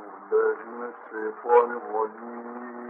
بالله من الشيطان الرجيم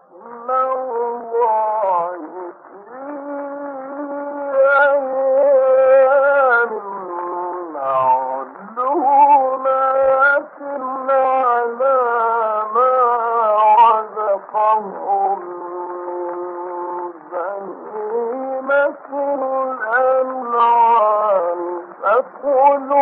فكلوا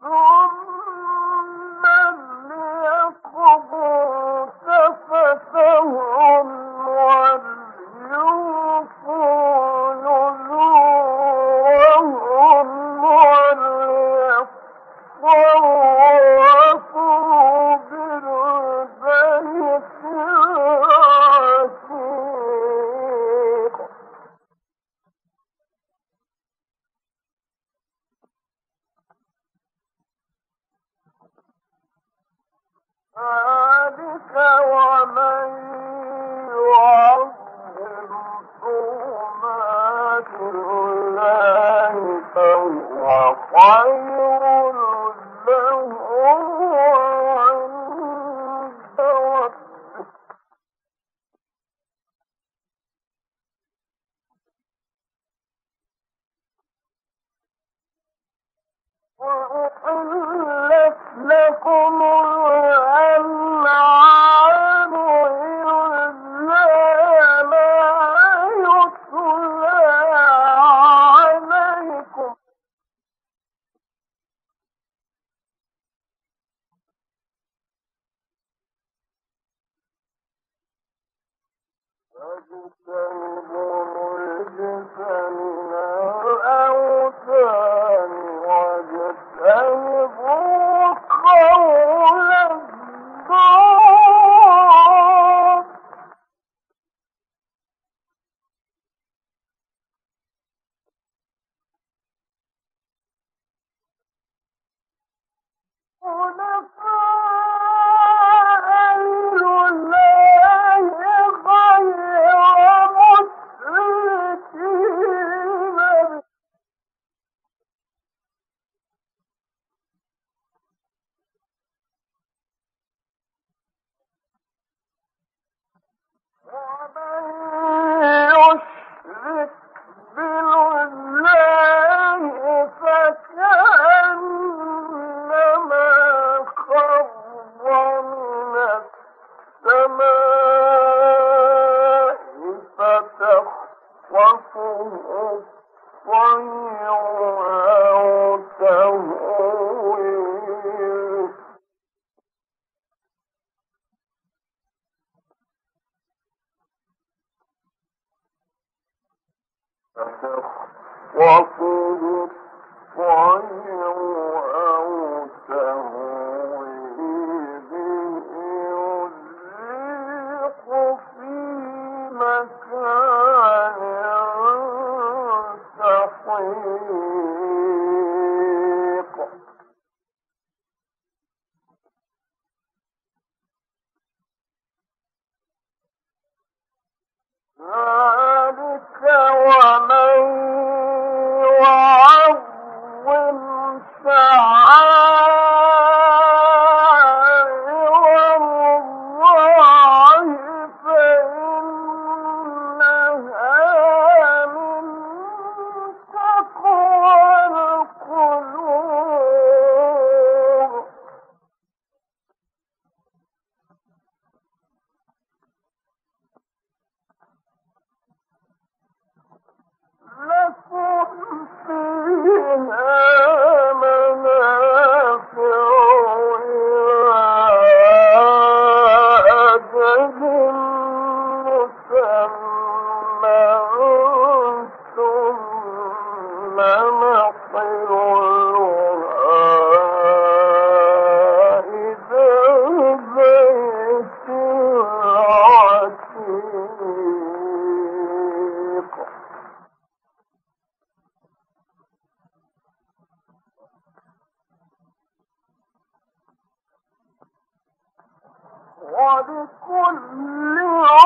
ثم long Walter. لكل عمر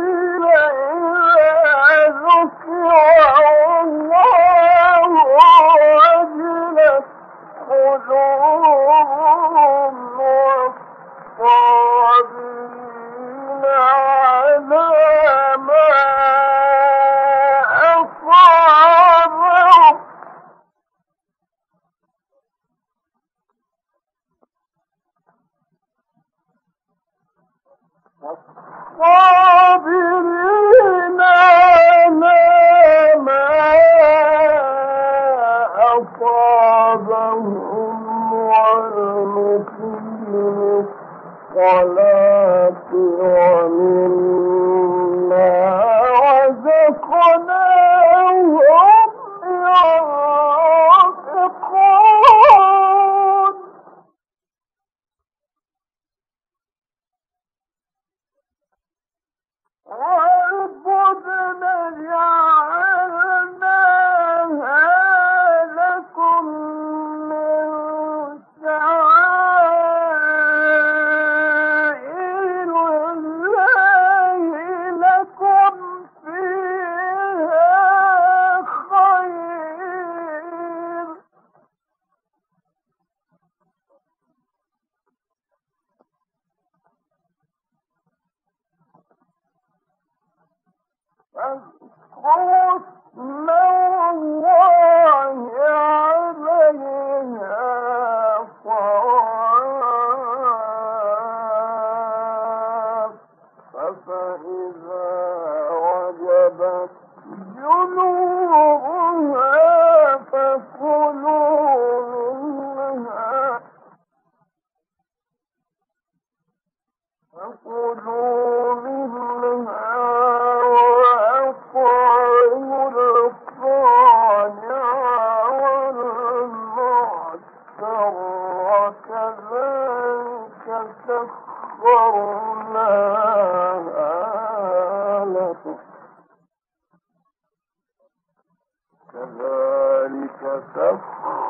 أصابهم ولنقيم الصلاة ومن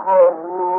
I